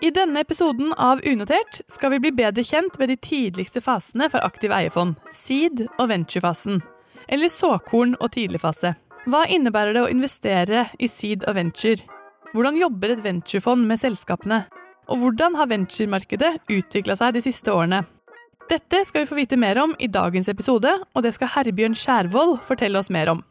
I denne episoden av Unotert skal vi bli bedre kjent med de tidligste fasene for aktiv eierfond, seed- og venturefasen. Eller såkorn- og tidligfase. Hva innebærer det å investere i seed og venture? Hvordan jobber et venturefond med selskapene? Og hvordan har venturemarkedet utvikla seg de siste årene? Dette skal vi få vite mer om i dagens episode, og det skal Herbjørn Skjærvold fortelle oss mer om.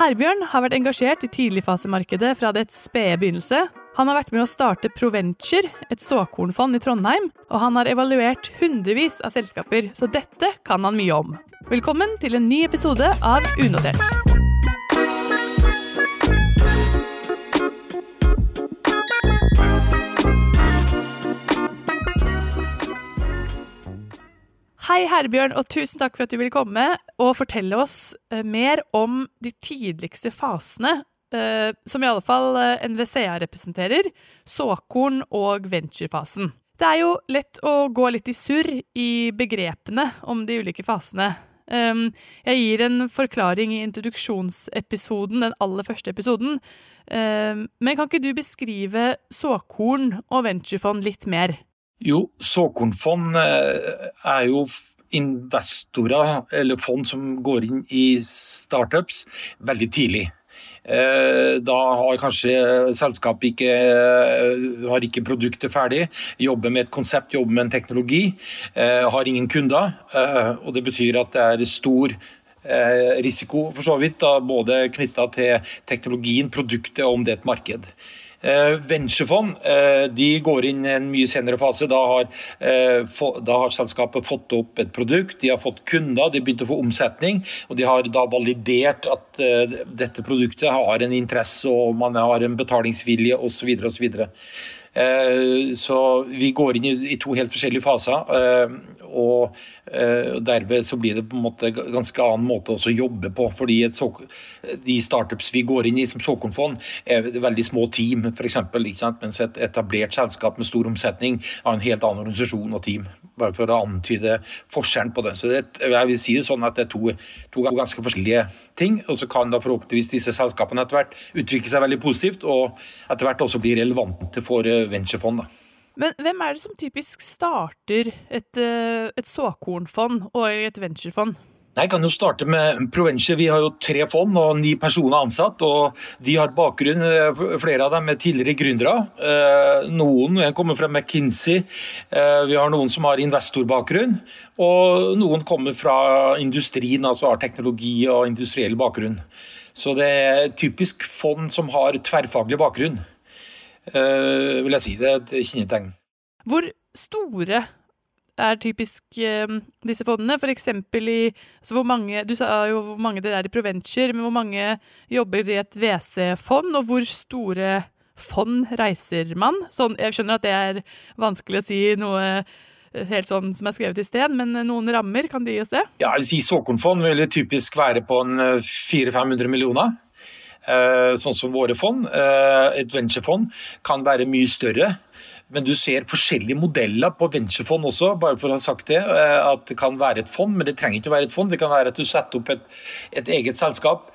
Herbjørn har vært engasjert i tidligfasemarkedet fra dets spede begynnelse. Han har vært med å starte Proventure, et såkornfond i Trondheim, og han har evaluert hundrevis av selskaper, så dette kan han mye om. Velkommen til en ny episode av Unotert. Hei, Herbjørn, og tusen takk for at du ville komme og fortelle oss eh, mer om de tidligste fasene, eh, som i alle fall eh, NVCA representerer, såkorn- og venturefasen. Det er jo lett å gå litt i surr i begrepene om de ulike fasene. Jeg gir en forklaring i introduksjonsepisoden, den aller første episoden. Men kan ikke du beskrive såkorn og venturefond litt mer? Jo, såkornfond eh, er jo investorer, eller fond som går inn i startups veldig tidlig. Eh, da har kanskje selskapet ikke, har ikke produktet ferdig, jobber med et konsept, jobber med en teknologi, eh, har ingen kunder. Og det betyr at det er stor risiko for så vidt, både knytta til teknologien, produktet og om det er et marked. Eh, venturefond eh, de går inn i en mye senere fase. Da har, eh, da har, selskapet fått opp et produkt, de har fått kunder, de har begynt å få omsetning. Og de har da validert at dette produktet har en interesse og man har en betalingsvilje osv. osv. Så vi går inn i to helt forskjellige faser. Og derved så blir det på en måte ganske annen måte å jobbe på. fordi De startups vi går inn i som såkornfond, er veldig små team, f.eks. Mens et etablert selskap med stor omsetning har en helt annen organisasjon og team. Bare for å antyde forskjellen på det. Så det, jeg vil si det sånn at det er to, to ganske forskjellige ting. Og så kan da forhåpentligvis disse selskapene etter hvert utvikle seg veldig positivt, og etter hvert også bli relevante for eh, venturefond. da. Men hvem er det som typisk starter et, eh, et såkornfond og et venturefond? Jeg kan jo starte med Provenche. Vi har jo tre fond og ni personer ansatt. og De har bakgrunn, eh, flere av dem er tidligere gründere. Eh, noen kommer fra McKinsey. Vi har noen som har investorbakgrunn. Og noen kommer fra industrien, altså har teknologi og industriell bakgrunn. Så det er typisk fond som har tverrfaglig bakgrunn. Uh, vil jeg si. Det er et kjennetegn. Hvor store er typisk uh, disse fondene? For eksempel i altså hvor mange, Du sa jo hvor mange dere er i Proventure, men hvor mange jobber i et WC-fond? Og hvor store fond reiser man? Sånn, jeg skjønner at det er vanskelig å si noe eh, helt sånn som er skrevet i sted, men noen rammer, kan du gi oss det? Ja, jeg vil si Såkornfond vil typisk være på en 400-500 millioner. Eh, sånn som våre fond. Eh, et venturefond kan være mye større. Men du ser forskjellige modeller på venturefond også, bare for å ha sagt det. Eh, at det kan være et fond, men det trenger ikke å være et fond. Det kan være at du setter opp et, et eget selskap,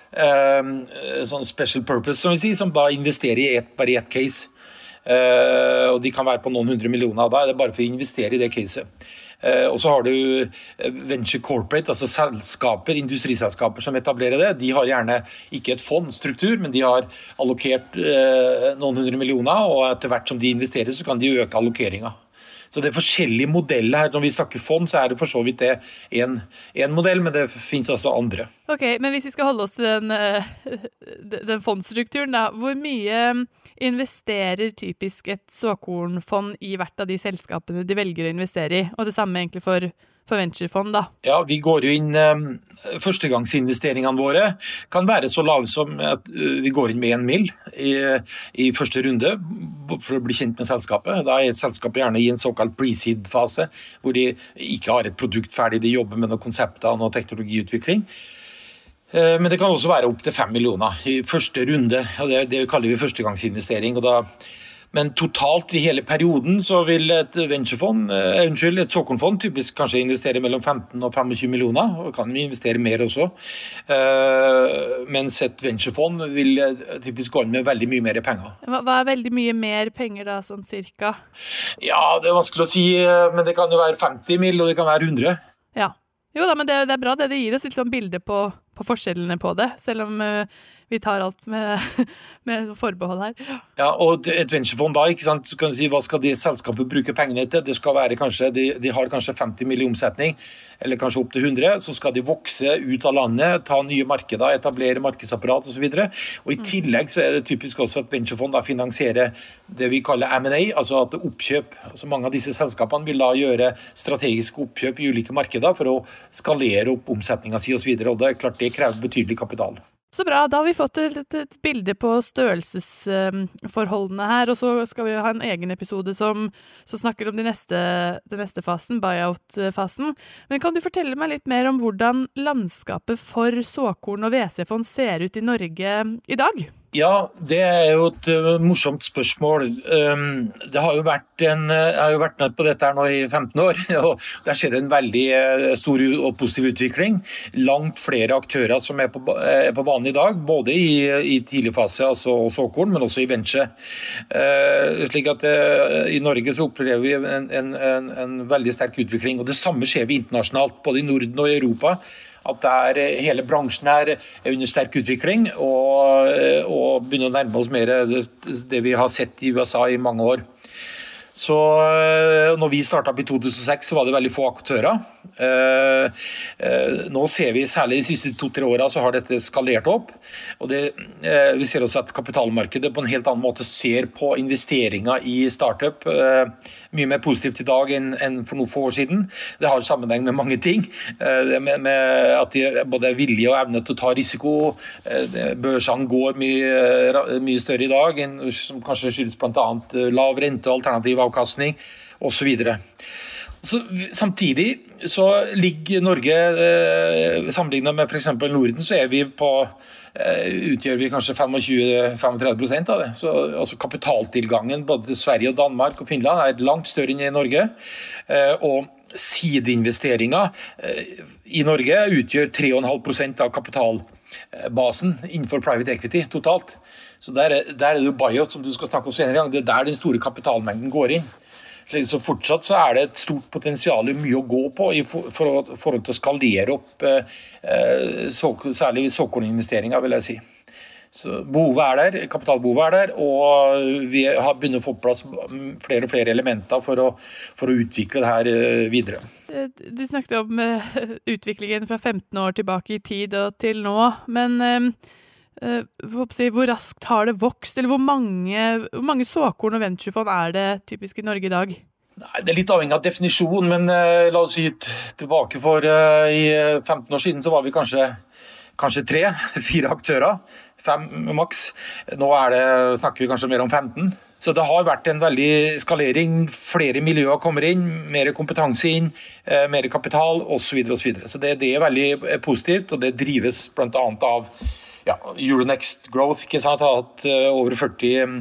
sånn special purpose, som vi sier, som da investerer i et, bare i ett case. Og de kan være på noen hundre millioner. Da er det bare for å investere i det caset. Eh, og så har du eh, venture corporate, altså selskaper, industriselskaper som etablerer det. De har gjerne ikke et fondstruktur, men de har allokert eh, noen hundre millioner, og etter hvert som de investerer, så kan de øke allokeringa. Så det er forskjellige modeller her. Når vi snakker fond, så er det for så vidt det én modell, men det finnes altså andre. Ok, Men hvis vi skal holde oss til den, den fondstrukturen, da. Hvor mye investerer typisk et såkornfond i hvert av de selskapene de velger å investere i. Og det samme egentlig for, for venturefond, da. Ja, vi går jo inn um, Førstegangsinvesteringene våre kan være så lave som at uh, vi går inn med én mil i, i, første runde for å bli kjent med selskapet. Da er et selskap gjerne i en såkalt pre-seed-fase, hvor de ikke har et produkt ferdig, de jobber med noen konsepter og noe teknologiutvikling. Eh, men det kan også være opptil fem millioner i første runde. og det, det, kaller vi førstegangsinvestering. og da Men totalt i hele perioden så vil et venturefond, eh, unnskyld, et såkornfond typisk kanskje investere mellom 15 og 25 millioner, og kan investere mer også. Eh, mens et venturefond vil eh, typisk gå inn med veldig mye mer penger. Hva, er veldig mye mer penger da, sånn cirka? Ja, det er vanskelig å si, eh, men det kan jo være 50 mill., og det kan være 100. Ja. Jo da, men det, det er bra det. Det gir oss litt sånn bilde på, på forskjellene på det, selv om uh, vi tar alt med, med, forbehold her. Ja, og et venturefond da, ikke sant, så kan du si hva skal de selskapet bruke pengene til? Det skal være kanskje, de, de har kanskje 50 mill. i omsetning, eller kanskje opp til 100. Så skal de vokse ut av landet, ta nye markeder, etablere markedsapparat osv. I tillegg så er det typisk også at venturefond da finansierer det vi kaller M&A, altså at oppkjøp. altså Mange av disse selskapene vil da gjøre strategiske oppkjøp i ulike markeder for å skalere opp omsetninga si osv. Det er klart det krever betydelig kapital. Så bra. Da har vi fått et, et bilde på størrelsesforholdene her. Og så skal vi ha en egen episode som, som snakker om den neste, neste fasen, buyout-fasen. Men kan du fortelle meg litt mer om hvordan landskapet for såkorn og WC-fond ser ut i Norge i dag? Ja, det er jo et uh, morsomt spørsmål. Um, det har jo vært en, jeg har jo vært med på dette her nå i 15 år, og der skjer en veldig uh, stor og positiv utvikling. Langt flere aktører som er på, er på banen i dag, både i, i tidlig fase, altså såkorn, men også i venture. slik at I Norge så opplever vi en, en, en veldig sterk utvikling. og Det samme skjer vi internasjonalt, både i Norden og i Europa at er, eh, hele bransjen er, under sterk utvikling og, eh, og begynner å nærme oss mer det, det vi har sett i USA i mange år. Så eh, når vi starta opp i 2006, så var det veldig få aktører. Nå ser vi særlig de siste to-tre åra så har dette skalert opp. og det, Vi ser også at kapitalmarkedet på en helt annen måte ser på investeringer i startup mye mer positivt i dag enn, for noen få år siden. Det har sammenheng med mange ting. Eh, med, med at de både er villige og evne til å ta risiko. Eh, børsene går mye, mye større i dag, som kanskje skyldes bl.a. Eh, lav rente og alternativ avkastning osv. Så, samtidig så ligger Norge, sammenlignet med f.eks. Norden, så er vi på Eh, utgjør vi kanskje 25-35% av det. Så altså Kapitaltilgangen både til Sverige, og Danmark og Finland er langt større enn i Norge. Eh, og sideinvesteringer eh, i Norge utgjør 3,5% av kapitalbasen innenfor private equity totalt. Så Der er, der er det jo buyout, som du skal snakke om senere. Det er der den store kapitalmengden går inn. Så Fortsatt så er det et stort potensial, mye å gå på i forhold til å skalere opp eh, særlig såkorninvesteringer, vil jeg si. Så Behovet er der, kapitalbehovet er der, og vi har begynt å få på plass flere og flere elementer for å, for å utvikle det her eh, videre. Eh, du snakket om utviklingen fra 15 år tilbake i tid og til nå. men hvor raskt har det vokst, eller hvor mange, hvor mange såkorn og venturefond er det typisk i Norge i dag? Nei, Det er litt avhengig av definisjon, men uh, la oss si tilbake for uh, i 15 år siden så var vi kanskje, kanskje tre, fire aktører. Fem maks. Nå det, snakker vi kanskje mer om 15. Så det har vært en veldig skalering. Flere miljøer kommer inn, mer kompetanse inn, mer kapital osv. Så, videre, og så, videre. så det, det er veldig positivt, og det drives bl.a. av ja, Euronext Growth ikke sant, har hatt uh, over 40 um,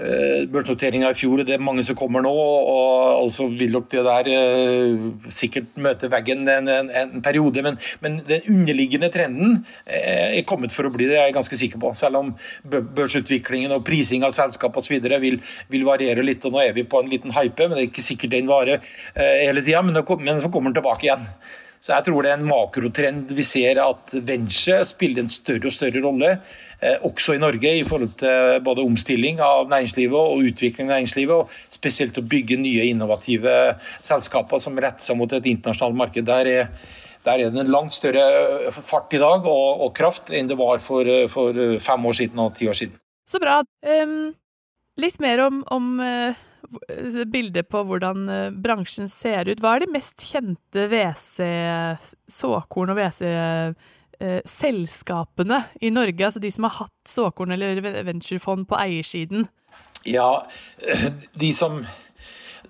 uh, børsnoteringer i fjor. Det er mange som kommer nå, og altså vil nok det der uh, sikkert møte veggen en, en, en periode. Men, men, den underliggende trenden er kommet for å bli, det er jeg ganske sikker på. Selv om børsutviklingen og prising av selskap osv. Vil, vil variere litt. og Nå er vi på en liten hype, men det er ikke sikkert den varer hele tida. Men, men så kommer den tilbake igjen. Så jeg tror det er en makrotrend. Vi ser at venture spiller en større og større rolle, eh, også i Norge, i forhold til både omstilling av næringslivet og utvikling av næringslivet, og spesielt å bygge nye innovative selskaper som retter seg mot et internasjonalt marked. Der er, der er det en langt større fart i dag og, og kraft enn det var for, for, fem år siden og ti år siden. Så bra. Um, litt mer om, om uh bilde på hvordan eh, bransjen ser ut. Hva er de mest kjente WC, såkorn- og WC-selskapene eh, i Norge? Altså de som har hatt såkorn- eller venturefond på eiersiden? Ja, de som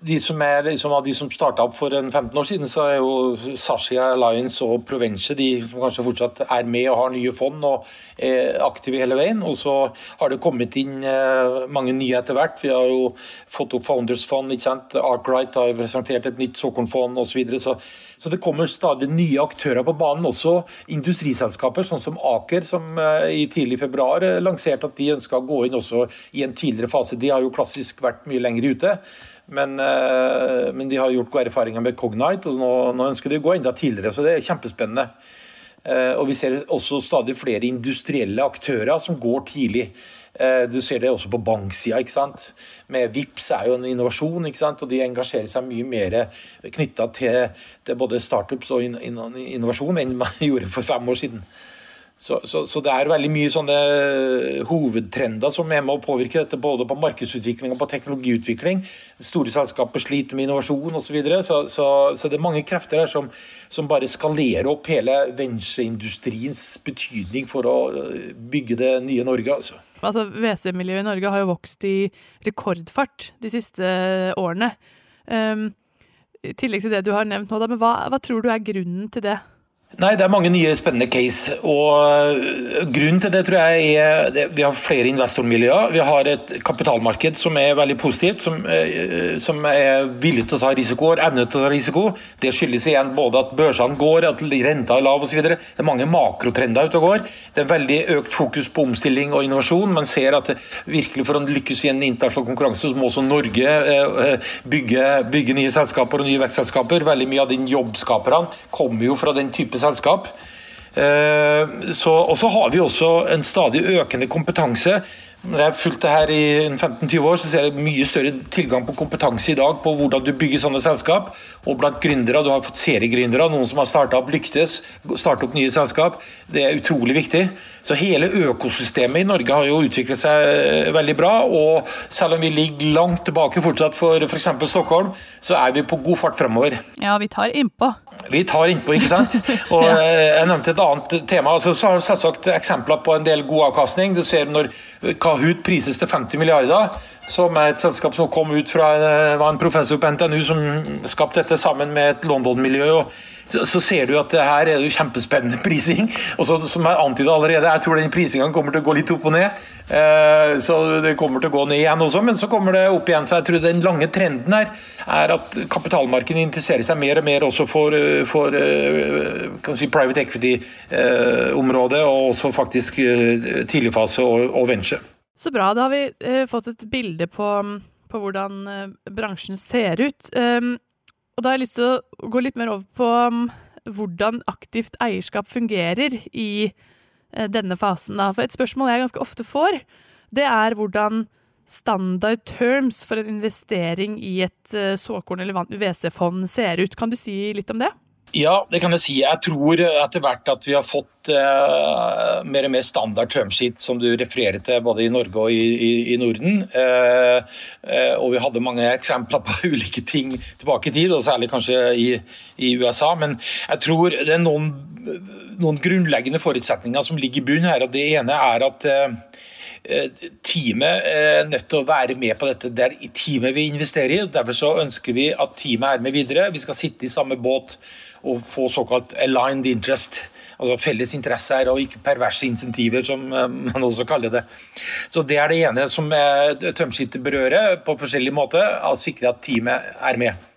de som er liksom, som starta opp for en 15 år siden, så er jo Sashia Alliance og Provence de som kanskje fortsatt er med og har nye fond og er aktive hele veien. Og så har det kommet inn eh, mange nye etter hvert. Vi har jo fått opp Founders Fond, ikke sant? Arkwright har presentert et nytt såkornfond osv. Så, videre. så så det kommer stadig nye aktører på banen, også industriselskaper sånn som Aker, som eh, i tidlig februar eh, lanserte at de ønska å gå inn også i en tidligere fase. De har jo klassisk vært mye lenger ute. Men, eh, men, de har gjort gode erfaringer med Cognite, og nå, nå, ønsker de å gå enda tidligere. Så det er kjempespennende. Eh, og vi ser også stadig flere industrielle aktører som går tidlig. Eh, du ser det også på banksida. ikke sant? Med VIPS er jo en innovasjon, ikke sant? og de engasjerer seg mye mer knytta til, både startups og innovasjon enn man gjorde for fem år siden. Så, så, så, det er veldig mye sånne hovedtrender som er med å påvirke dette, både på markedsutvikling og på teknologiutvikling. Store selskaper sliter med innovasjon osv. Så, videre, så Så det er mange krefter her som, som bare skalerer opp hele ventureindustriens betydning for å øh, bygge det nye Norge. altså. Altså, WC-miljøet i Norge har jo vokst i rekordfart de siste årene. Um, I tillegg til det du har nevnt nå, da, men hva, hva tror du er grunnen til det? Nei, Det er mange nye spennende case. og øh, Grunnen til det tror jeg er det, vi har flere investormiljøer. Vi har et kapitalmarked som er veldig positivt, som, øh, som er villig til å ta risiko og evne til å ta risiko. Det skyldes igjen både at børsene går, at renta er lav osv. Det er mange makrotrender ute og går. Det er veldig økt fokus på omstilling og innovasjon. Man ser at virkelig for å lykkes i en internasjonal konkurranse, så må også Norge øh, bygge, bygge nye selskaper og nye vekstselskaper. Veldig mye av de jobbskaperne kommer jo fra den type selskap. Eh, og så har vi også en stadig økende kompetanse når jeg har fulgt det her i 15-20 år, så ser jeg mye større tilgang på kompetanse i dag på hvordan du bygger sånne selskap. Og blant gründere, du har fått seriegründere, noen som har starta opp, lyktes, starta opp nye selskap. Det er utrolig viktig. Så hele økosystemet i Norge har jo utviklet seg eh, veldig bra. Og selv om vi ligger langt tilbake fortsatt for f.eks. Stockholm, så er vi på god fart fremover. Ja, vi tar innpå. Vi tar innpå, ikke sant. Og. Eh, jeg nevnte et annet tema. Altså, så har du selvsagt eksempler på en del god avkastning. Du ser når Kahoot prises til 50 milliarder, som er et selskap som kom ut fra eh, en professor på NTNU som skapte dette sammen med et London-miljø. Så, så, ser du at her er det jo kjempespennende prising. Og så, som jeg antyda allerede, jeg tror den prisinga kommer til å gå litt opp og ned. Eh, så det kommer til å gå ned igjen også, men så kommer det opp igjen. Så jeg tror den lange trenden her er at kapitalmarkedet interesserer seg mer og mer også for, eh, for eh, si, private equity-området, og også faktisk tidligfase og, og venture. Så bra. Da har vi eh, fått et bilde på, på hvordan eh, bransjen ser ut. Um, og da har jeg lyst til å gå litt mer over på um, hvordan aktivt eierskap fungerer i Eh, denne fasen. Da. For et spørsmål jeg ganske ofte får, det er hvordan standard terms for en investering i et eh, såkorn- eller UVC-fond ser ut. Kan du si litt om det? Ja, det kan jeg si. Jeg tror etter hvert at vi har fått uh, mer og mer standard termsheet, som du refererer til både i Norge og i, i, i Norden. Uh, uh, og vi hadde mange eksempler på ulike ting tilbake i tid, og særlig kanskje i, i USA. Men jeg tror det er noen, noen grunnleggende forutsetninger som ligger i bunnen her. og Det ene er at Teamet er nødt til å være med på dette. Det er teamet vi investerer i. og Derfor så ønsker vi at teamet er med videre. Vi skal sitte i samme båt å få såkalt aligned interest. Altså felles interesser og ikke perverse insentiver, som eh, man også kaller det. Så Det er det ene som tømskittet berører på forskjellig måte, å sikre at teamet er med.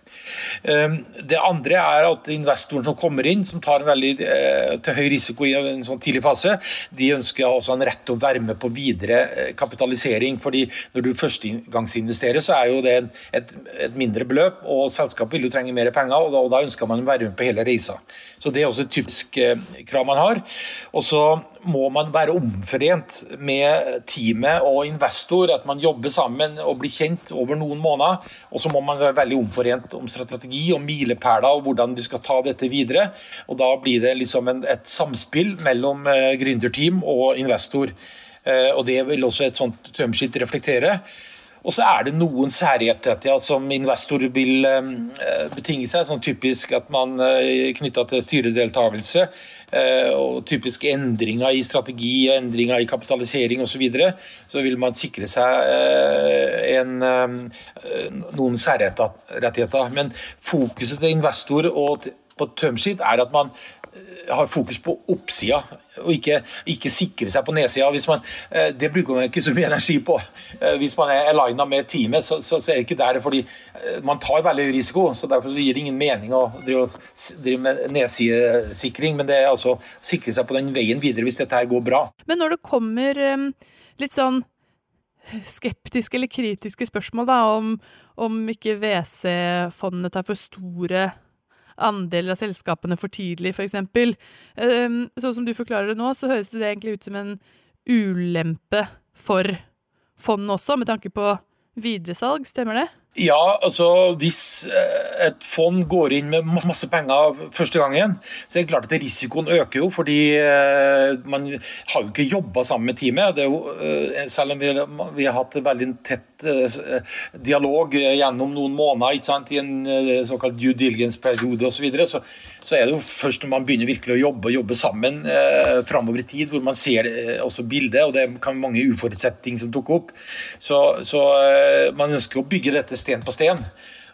Ehm, det andre er at investoren som kommer inn, som tar en veldig eh, til høy risiko i en sånn tidlig fase, de ønsker også en rett til å være med på videre eh, kapitalisering. fordi Når du førstegangsinvesterer, så er jo det et, et mindre beløp, og selskapet vil jo trenge mer penger, og da, og da ønsker man å være med på hele reisa. Så Det er også et typisk eh, krav man har. Og så må man være omforent med teamet og investor, at man jobber sammen og blir kjent over noen måneder. Og så må man være veldig omforent om strategi og milepæler og hvordan vi skal ta dette videre. Og da blir det liksom en, et samspill mellom uh, gründerteam og investor. Uh, og det vil også et sånt termsheet reflektere. Og så er det noen særrettigheter som investor vil eh, betinge seg, sånn typisk at man eh, knytta til styredeltakelse. Eh, og typiske endringer i strategi, og endringer i kapitalisering osv. Så, videre, så vil man sikre seg en, noen særrettigheter. Men fokuset til investor og på termsheet er at man har fokus på oppsida, og ikke, ikke sikre seg på nedsida. Man, eh, det bruker man ikke så mye energi på. Eh, hvis man er alina med teamet, så, så, så, er det ikke der fordi eh, man tar veldig risiko. så Derfor gir det ingen mening å drive, drive med nedsidesikring. Men det er altså å sikre seg på den veien videre hvis dette her går bra. Men når det kommer litt sånn skeptiske eller kritiske spørsmål da, om, om ikke WC-fondene tar for store andeler av selskapene for tidlig, f.eks. Um, sånn som du forklarer det nå, så høres det egentlig ut som en ulempe for fondet også, med tanke på videresalg, stemmer det? Ja, altså hvis eh, et fond går inn med masse penger første gangen, så er det klart at risikoen øker jo, fordi eh, man har jo ikke jobba sammen med teamet. Jo, eh, selv om vi, vi, har hatt veldig tett dialog gjennom noen måneder sant, i en såkalt due diligence-periode osv., så, videre, så så er det jo først når man begynner virkelig å jobbe jobbe sammen eh, framover i tid, hvor man ser også bildet, og det kan mange uforutsette ting som dukker opp. Så, så man ønsker å bygge dette sten på sten.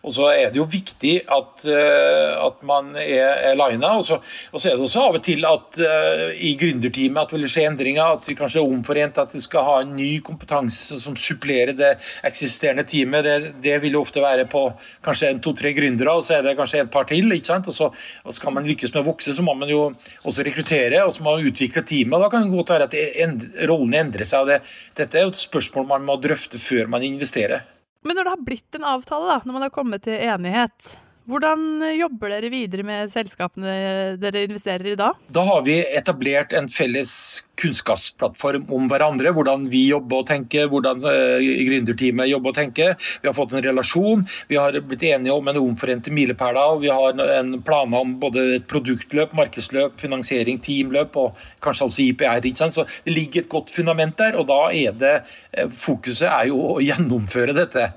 Og så er det jo viktig at, uh, at man er lina. Og, og, så er det også av og til at uh, i gründerteamet at det vil skje endringer. At vi kanskje er omforent, at vi skal ha en ny kompetanse som supplerer det eksisterende teamet. Det, det vil jo ofte være på kanskje en to-tre gründere, og så er det kanskje et par til. ikke sant? Og så, og skal man lykkes med å vokse, så må man jo også rekruttere og så må man utvikle teamet. og Da kan det godt være at end, rollene endrer seg. og det, Dette er jo et spørsmål man må drøfte før man investerer. Men når det har blitt en avtale, da, når man har kommet til enighet, hvordan jobber dere videre med selskapene dere investerer i da? Da har vi etablert en felles kunnskapsplattform om hverandre. Hvordan vi jobber og tenker, hvordan uh, gründerteamet jobber og tenker. Vi har fått en relasjon. Vi har blitt enige om en omforente milepæler. Vi har en planer om både et produktløp, markedsløp, finansiering, teamløp og kanskje også IPR. Ikke sant? Så det ligger et godt fundament der, og da er det eh, fokuset er jo å gjennomføre dette.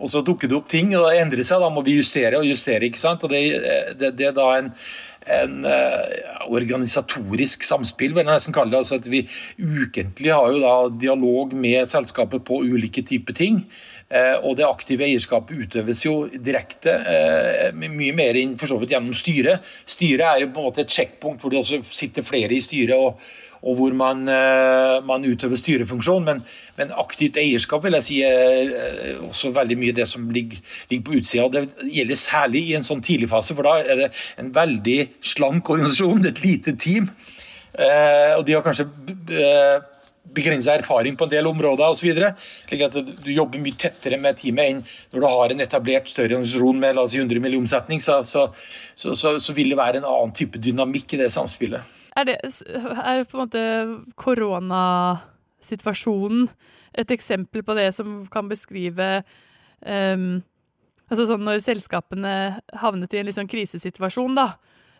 Og så dukker det opp ting, og det endrer seg. Da må vi justere og justere. ikke sant? Og Det, det, det er da en, en uh, organisatorisk samspill, vil jeg nesten kalle det. altså at Vi ukentlig har jo da dialog med selskapet på ulike typer ting. Uh, og det aktive eierskapet utøves jo direkte, uh, mye mer enn for så vidt gjennom styret. Styret er jo på en måte et sjekkpunkt hvor det også sitter flere i styret. og og hvor man, eh, man utøver styrefunksjon. Men, men, aktivt eierskap vil jeg si er eh, også veldig mye det som ligger, ligger på utsida. Det gjelder særlig i en sånn tidligfase, for da er det en veldig slank organisasjon, et lite team. Eh, og de har kanskje begrensa erfaring på en del områder osv. Du jobber mye tettere med teamet enn når du har en etablert større organisasjon med la oss si 100 millioner omsetning, så, så, så, så, vil det være en annen type dynamikk i det samspillet. Er, det, er på en måte koronasituasjonen et eksempel på det som kan beskrive um, Altså sånn når selskapene havnet i en litt sånn krisesituasjon, da.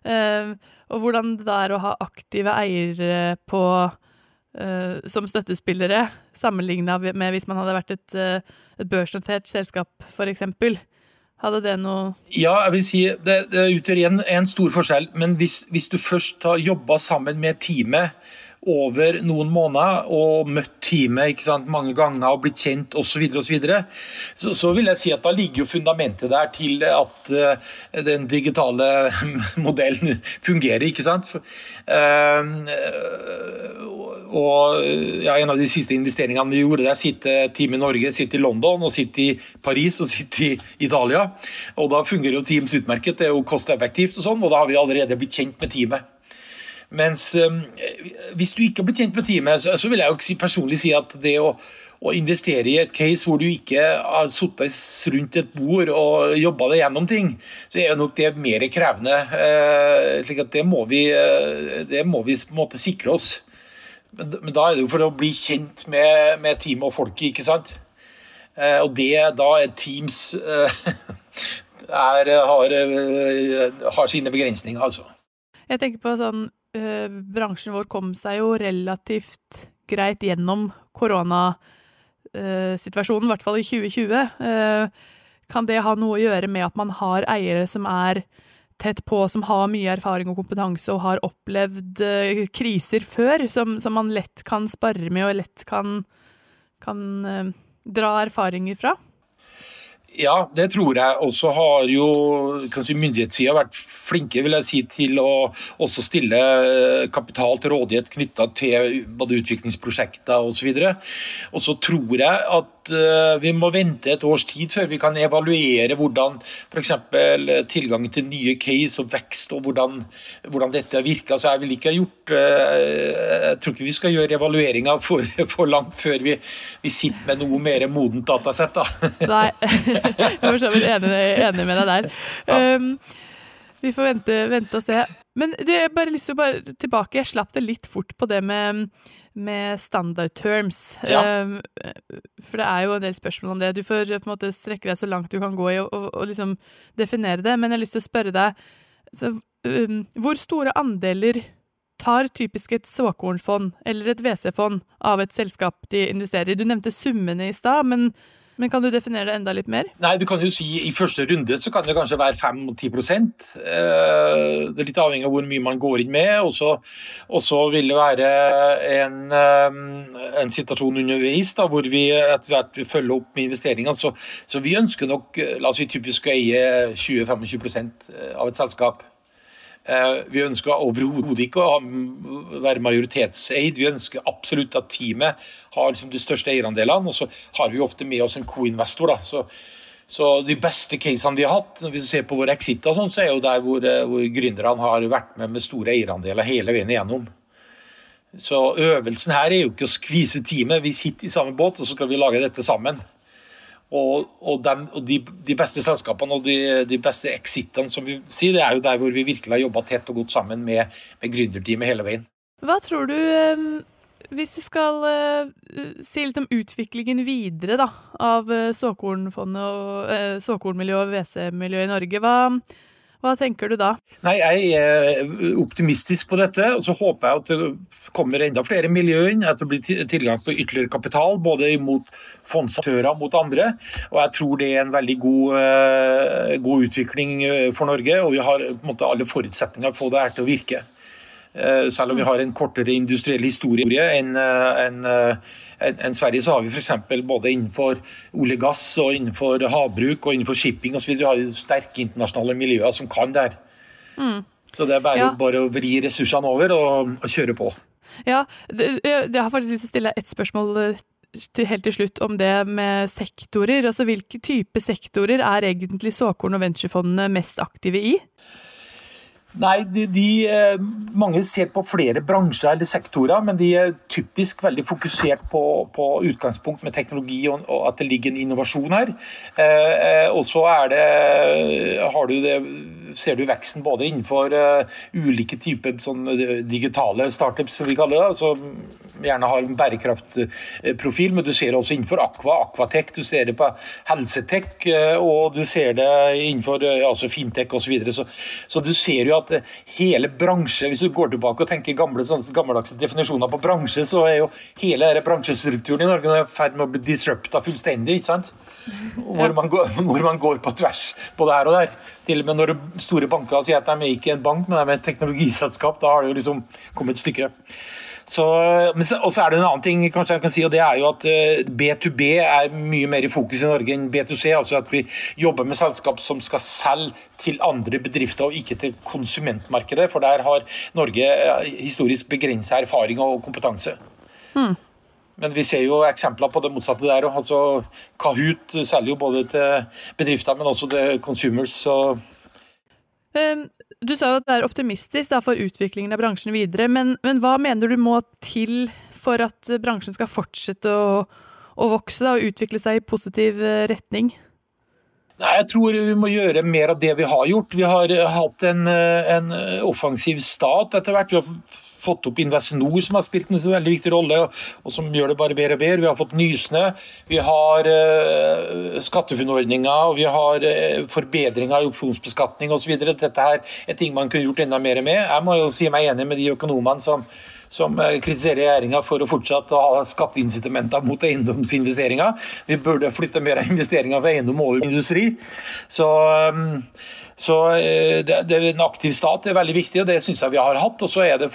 Um, og hvordan det er å ha aktive eiere på uh, som støttespillere, sammenligna med hvis man hadde vært et, uh, et børsnotert selskap, f.eks. Hadde det noe Ja, jeg vil si det, det utgjør en, en, stor forskjell. Men hvis, hvis du først har jobba sammen med teamet over noen måneder og møtt teamet sant, mange ganger og blitt kjent osv., så, videre, og så, så, vil jeg si at da ligger jo fundamentet der til at uh, den digitale modellen fungerer. ikke sant? For, uh, og ja, En av de siste investeringene vi gjorde der, sitter Team i Norge, sitter i London, og sitter i Paris og sitter i Italia. Og Da fungerer jo Teams utmerket. Det er jo kosteffektivt, og sånn, og da har vi allerede blitt kjent med teamet. Mens hvis du ikke har blitt kjent med teamet, så, vil jeg jo si, personlig si at det å å investere i et case hvor du ikke har sittet rundt et bord og jobba deg gjennom ting, så er jo nok det mer krevende. Eh, slik at det må vi, eh, det må vi på en måte sikre oss. Men, da er det jo for å bli kjent med, med teamet og folket, ikke sant. Eh, og det da er Teams er, har, har, sine begrensninger, altså. Jeg tenker på sånn Bransjen vår kom seg jo relativt greit gjennom koronasituasjonen, i hvert fall i 2020. Kan det ha noe å gjøre med at man har eiere som er tett på, som har mye erfaring og kompetanse og har opplevd kriser før, som, som man lett kan spare med og lett kan, kan dra erfaringer fra? Ja, det tror jeg. Og så har jo si, myndighetssida vært flinke vil jeg si, til å også stille eh, kapital til rådighet knytta til både utviklingsprosjekter osv. Og så tror jeg at uh, vi må vente et års tid før vi kan evaluere hvordan f.eks. tilgangen til nye case og vekst og hvordan, hvordan dette har virka. Så jeg vil ikke ha gjort uh, Jeg tror ikke vi skal gjøre evalueringa for, for, langt før vi, vi, sitter med noe mer modent datasett. Da. Nei. Jeg er for så vidt enig, enig, med deg der. Ja. Um, vi får vente, vente, og se. Men du, jeg bare lyst til å bare tilbake. Jeg slapp det litt fort på det med, med standard terms. Ja. Um, for det er jo en del spørsmål om det. Du får på en måte strekke deg så langt du kan gå i og, og, og liksom definere det. Men jeg har lyst til å spørre deg så, um, Hvor store andeler tar typisk et såkornfond eller et WC-fond av et selskap de investerer i? Du nevnte summene i stad, men men kan du definere det enda litt mer? Nei, du kan jo si I første runde så kan det kanskje være 5-10 eh, Det er litt avhengig av hvor mye man går inn med. Og så vil det være en, eh, en situasjon underveis da, hvor vi etter hvert følger opp med investeringene. Så, så, vi ønsker nok la oss si typisk å eie 20-25% av et selskap. Eh, vi ønsker overhodet ikke å være majoritetseid. Vi ønsker absolutt at teamet har liksom de største eierandelene. Og så har vi ofte med oss en co-investor. Så, så, de beste casene vi har hatt, hvis vi ser på våre exiter, sånn, så er jo der hvor, eh, hvor gründerne har vært med med store eierandeler hele veien igjennom. Så øvelsen her er jo ikke å skvise teamet. Vi sitter i samme båt, og så skal vi lage dette sammen. Og, og, dem, og de, de, beste selskapene og de, de beste exitene, som vi sier, det er jo der hvor vi virkelig har jobba tett og godt sammen med, med gründerteamet hele veien. Hva tror du, hvis du skal uh, si litt om utviklingen videre da, av uh, og uh, såkornmiljøet og WC-miljøet i Norge, hva, hva tenker du da? Nei, Jeg er optimistisk på dette. og Så håper jeg at det kommer enda flere miljø inn. At det blir tilgang på ytterligere kapital, både mot fondsaktører mot andre. Og Jeg tror det er en veldig god, eh, god utvikling eh, for Norge. Og vi har på en måte alle forutsetninger for å få det her til å virke. Eh, selv om vi har en kortere industriell historie enn en, enn Sverige, så har vi f.eks. både innenfor olje og gass, og innenfor havbruk og innenfor shipping osv. Vi har sterke internasjonale miljøer som kan det her. Mm. Så det er bare, ja. bare, å vri ressursene over og, og kjøre på. Ja, jeg har faktisk lyst til å stille et spørsmål eh, til, helt til slutt om det med sektorer. Altså Hvilke type sektorer er egentlig såkorn- og venturefondene mest aktive i? Nei, de, de, eh, Mange ser på flere bransjer eller sektorer, men de er typisk veldig fokusert på, på utgangspunkt med teknologi og, og, at det ligger en innovasjon her. Eh, eh og så er det, ser du veksten både innenfor uh, ulike typer sånn, digitale startups, som vi kaller det, som gjerne har en bærekraftprofil, men du ser det også innenfor Aqua, Aquatech, du ser det på Helsetech, og du ser det innenfor altså Fintech osv. Så, videre. så Så du ser jo at at hele bransje, Hvis du går tilbake og tenker gamle, sånn, gammeldagse definisjoner på bransje, så er jo hele denne bransjestrukturen i Norge i ferd med å bli disrupta fullstendig. ikke sant? Hvor man, går, hvor man, går, på tvers både her og der. Til og med når store banker sier at de er ikke en bank, men de er et teknologiselskap, da har det jo liksom kommet et stykke. Og så er det en annen ting kanskje jeg kan si, og det er jo at B2B eh, er mye mer i fokus i Norge enn B2C. altså At vi jobber med selskap som skal selge til andre bedrifter og ikke til konsumentmarkedet. For der har Norge eh, historisk begrensa erfaring og kompetanse. Mm. Men vi ser jo eksempler på det motsatte der. altså Kahoot selger jo både til bedrifter, men også til consumers. så du sa jo at det er optimistisk for utviklingen av bransjen videre, men, men, hva mener du må til for at bransjen skal fortsette å, å vokse da, og utvikle seg i positiv eh, retning? Nei, Jeg tror vi må gjøre mer av det vi har gjort. Vi har hatt en, eh, en offensiv stat etter hvert. Vi har fått opp Investinor, som har spilt en veldig viktig rolle, og som gjør det bare bedre og bedre. Vi har fått Nysnø, vi har uh, SkatteFUNN-ordninga, og vi har uh, forbedringer i opsjonsbeskatning osv. Dette her er ting man kunne gjort enda mer med. Jeg må jo si meg enig med de økonomene som som kritiserer regjeringa for å fortsatt ha skatteincitamenter mot eiendomsinvesteringer. Vi burde flytte mer investeringer fra eiendom over industri. Så så det, det, En aktiv stat er veldig viktig, og det syns jeg vi har hatt. og så er Det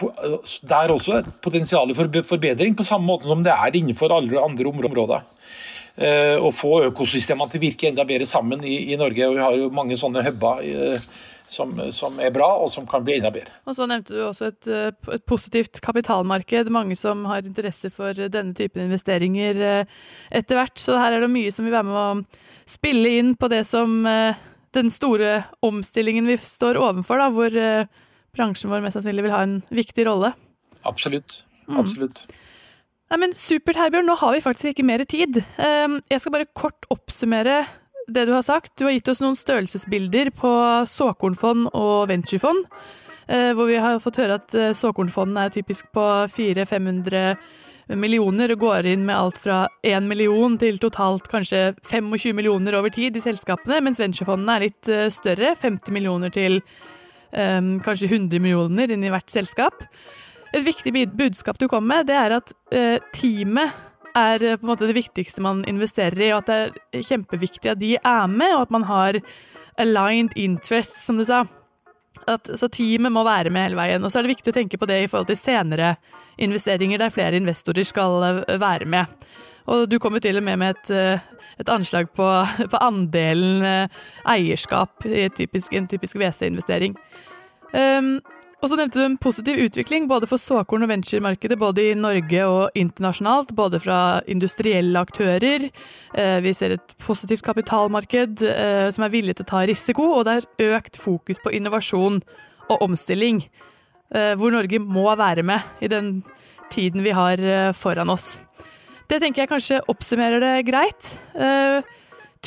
der også et potensial for forbedring, på samme måte som det er innenfor alle andre områder. Eh, å få økosystemene til å virke enda bedre sammen i, i Norge. og Vi har jo mange sånne huber eh, som, som, er bra, og som kan bli enda bedre. Og Så nevnte du også et, eh, et, positivt kapitalmarked. Mange som har interesse for denne typen investeringer etter hvert. Så her er det mye som vil være med å spille inn på det som den store omstillingen vi står overfor, da, hvor bransjen vår mest sannsynlig vil ha en viktig rolle. Absolutt. Mm. Absolutt. Mm. Nei, men Supert, Herbjørn. Nå har vi faktisk ikke mer tid. Ehm, jeg skal bare kort oppsummere det du har sagt. Du har gitt oss noen størrelsesbilder på såkornfond og venturefond. Eh, hvor vi har fått høre at eh, såkornfondene er typisk på 400-500 millioner og går inn med alt fra 1 million til totalt kanskje 25 millioner over tid i selskapene, mens venturefondene er litt eh, større. 50 millioner til um, kanskje 100 millioner inn i hvert selskap. Et viktig budskap du kom med, det er at uh, teamet er eh, på en måte det viktigste man investerer i, og at det er kjempeviktig at de er med, og at man har aligned interest, som du sa. At, så teamet må være med hele veien. Og så er det viktig å tenke på det i forhold til senere investeringer der flere investorer skal eh, være med. Og du kom jo til og med med et, eh, et anslag på, på, andelen eierskap i en typisk WC-investering. Um, og så nevnte du en positiv utvikling både for såkorn- og venturemarkedet både i Norge og internasjonalt. Både fra industrielle aktører. Eh, vi ser et positivt kapitalmarked eh, som er villig til å ta risiko, og det er økt fokus på innovasjon og omstilling. Eh, hvor Norge må være med i den tiden vi har foran oss. Det tenker jeg kanskje oppsummerer det greit.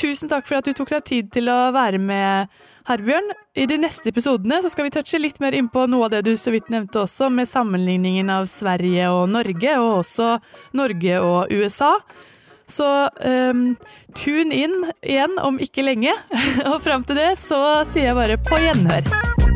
Tusen takk for at du tok deg tid til å være med Herbjørn, i de neste episodene så skal vi touche litt mer innpå noe av det du så vidt nevnte også, med sammenligningen av Sverige og Norge, og også Norge og USA. Så um, tune inn igjen om ikke lenge. og fram til det så sier jeg bare på gjenhør.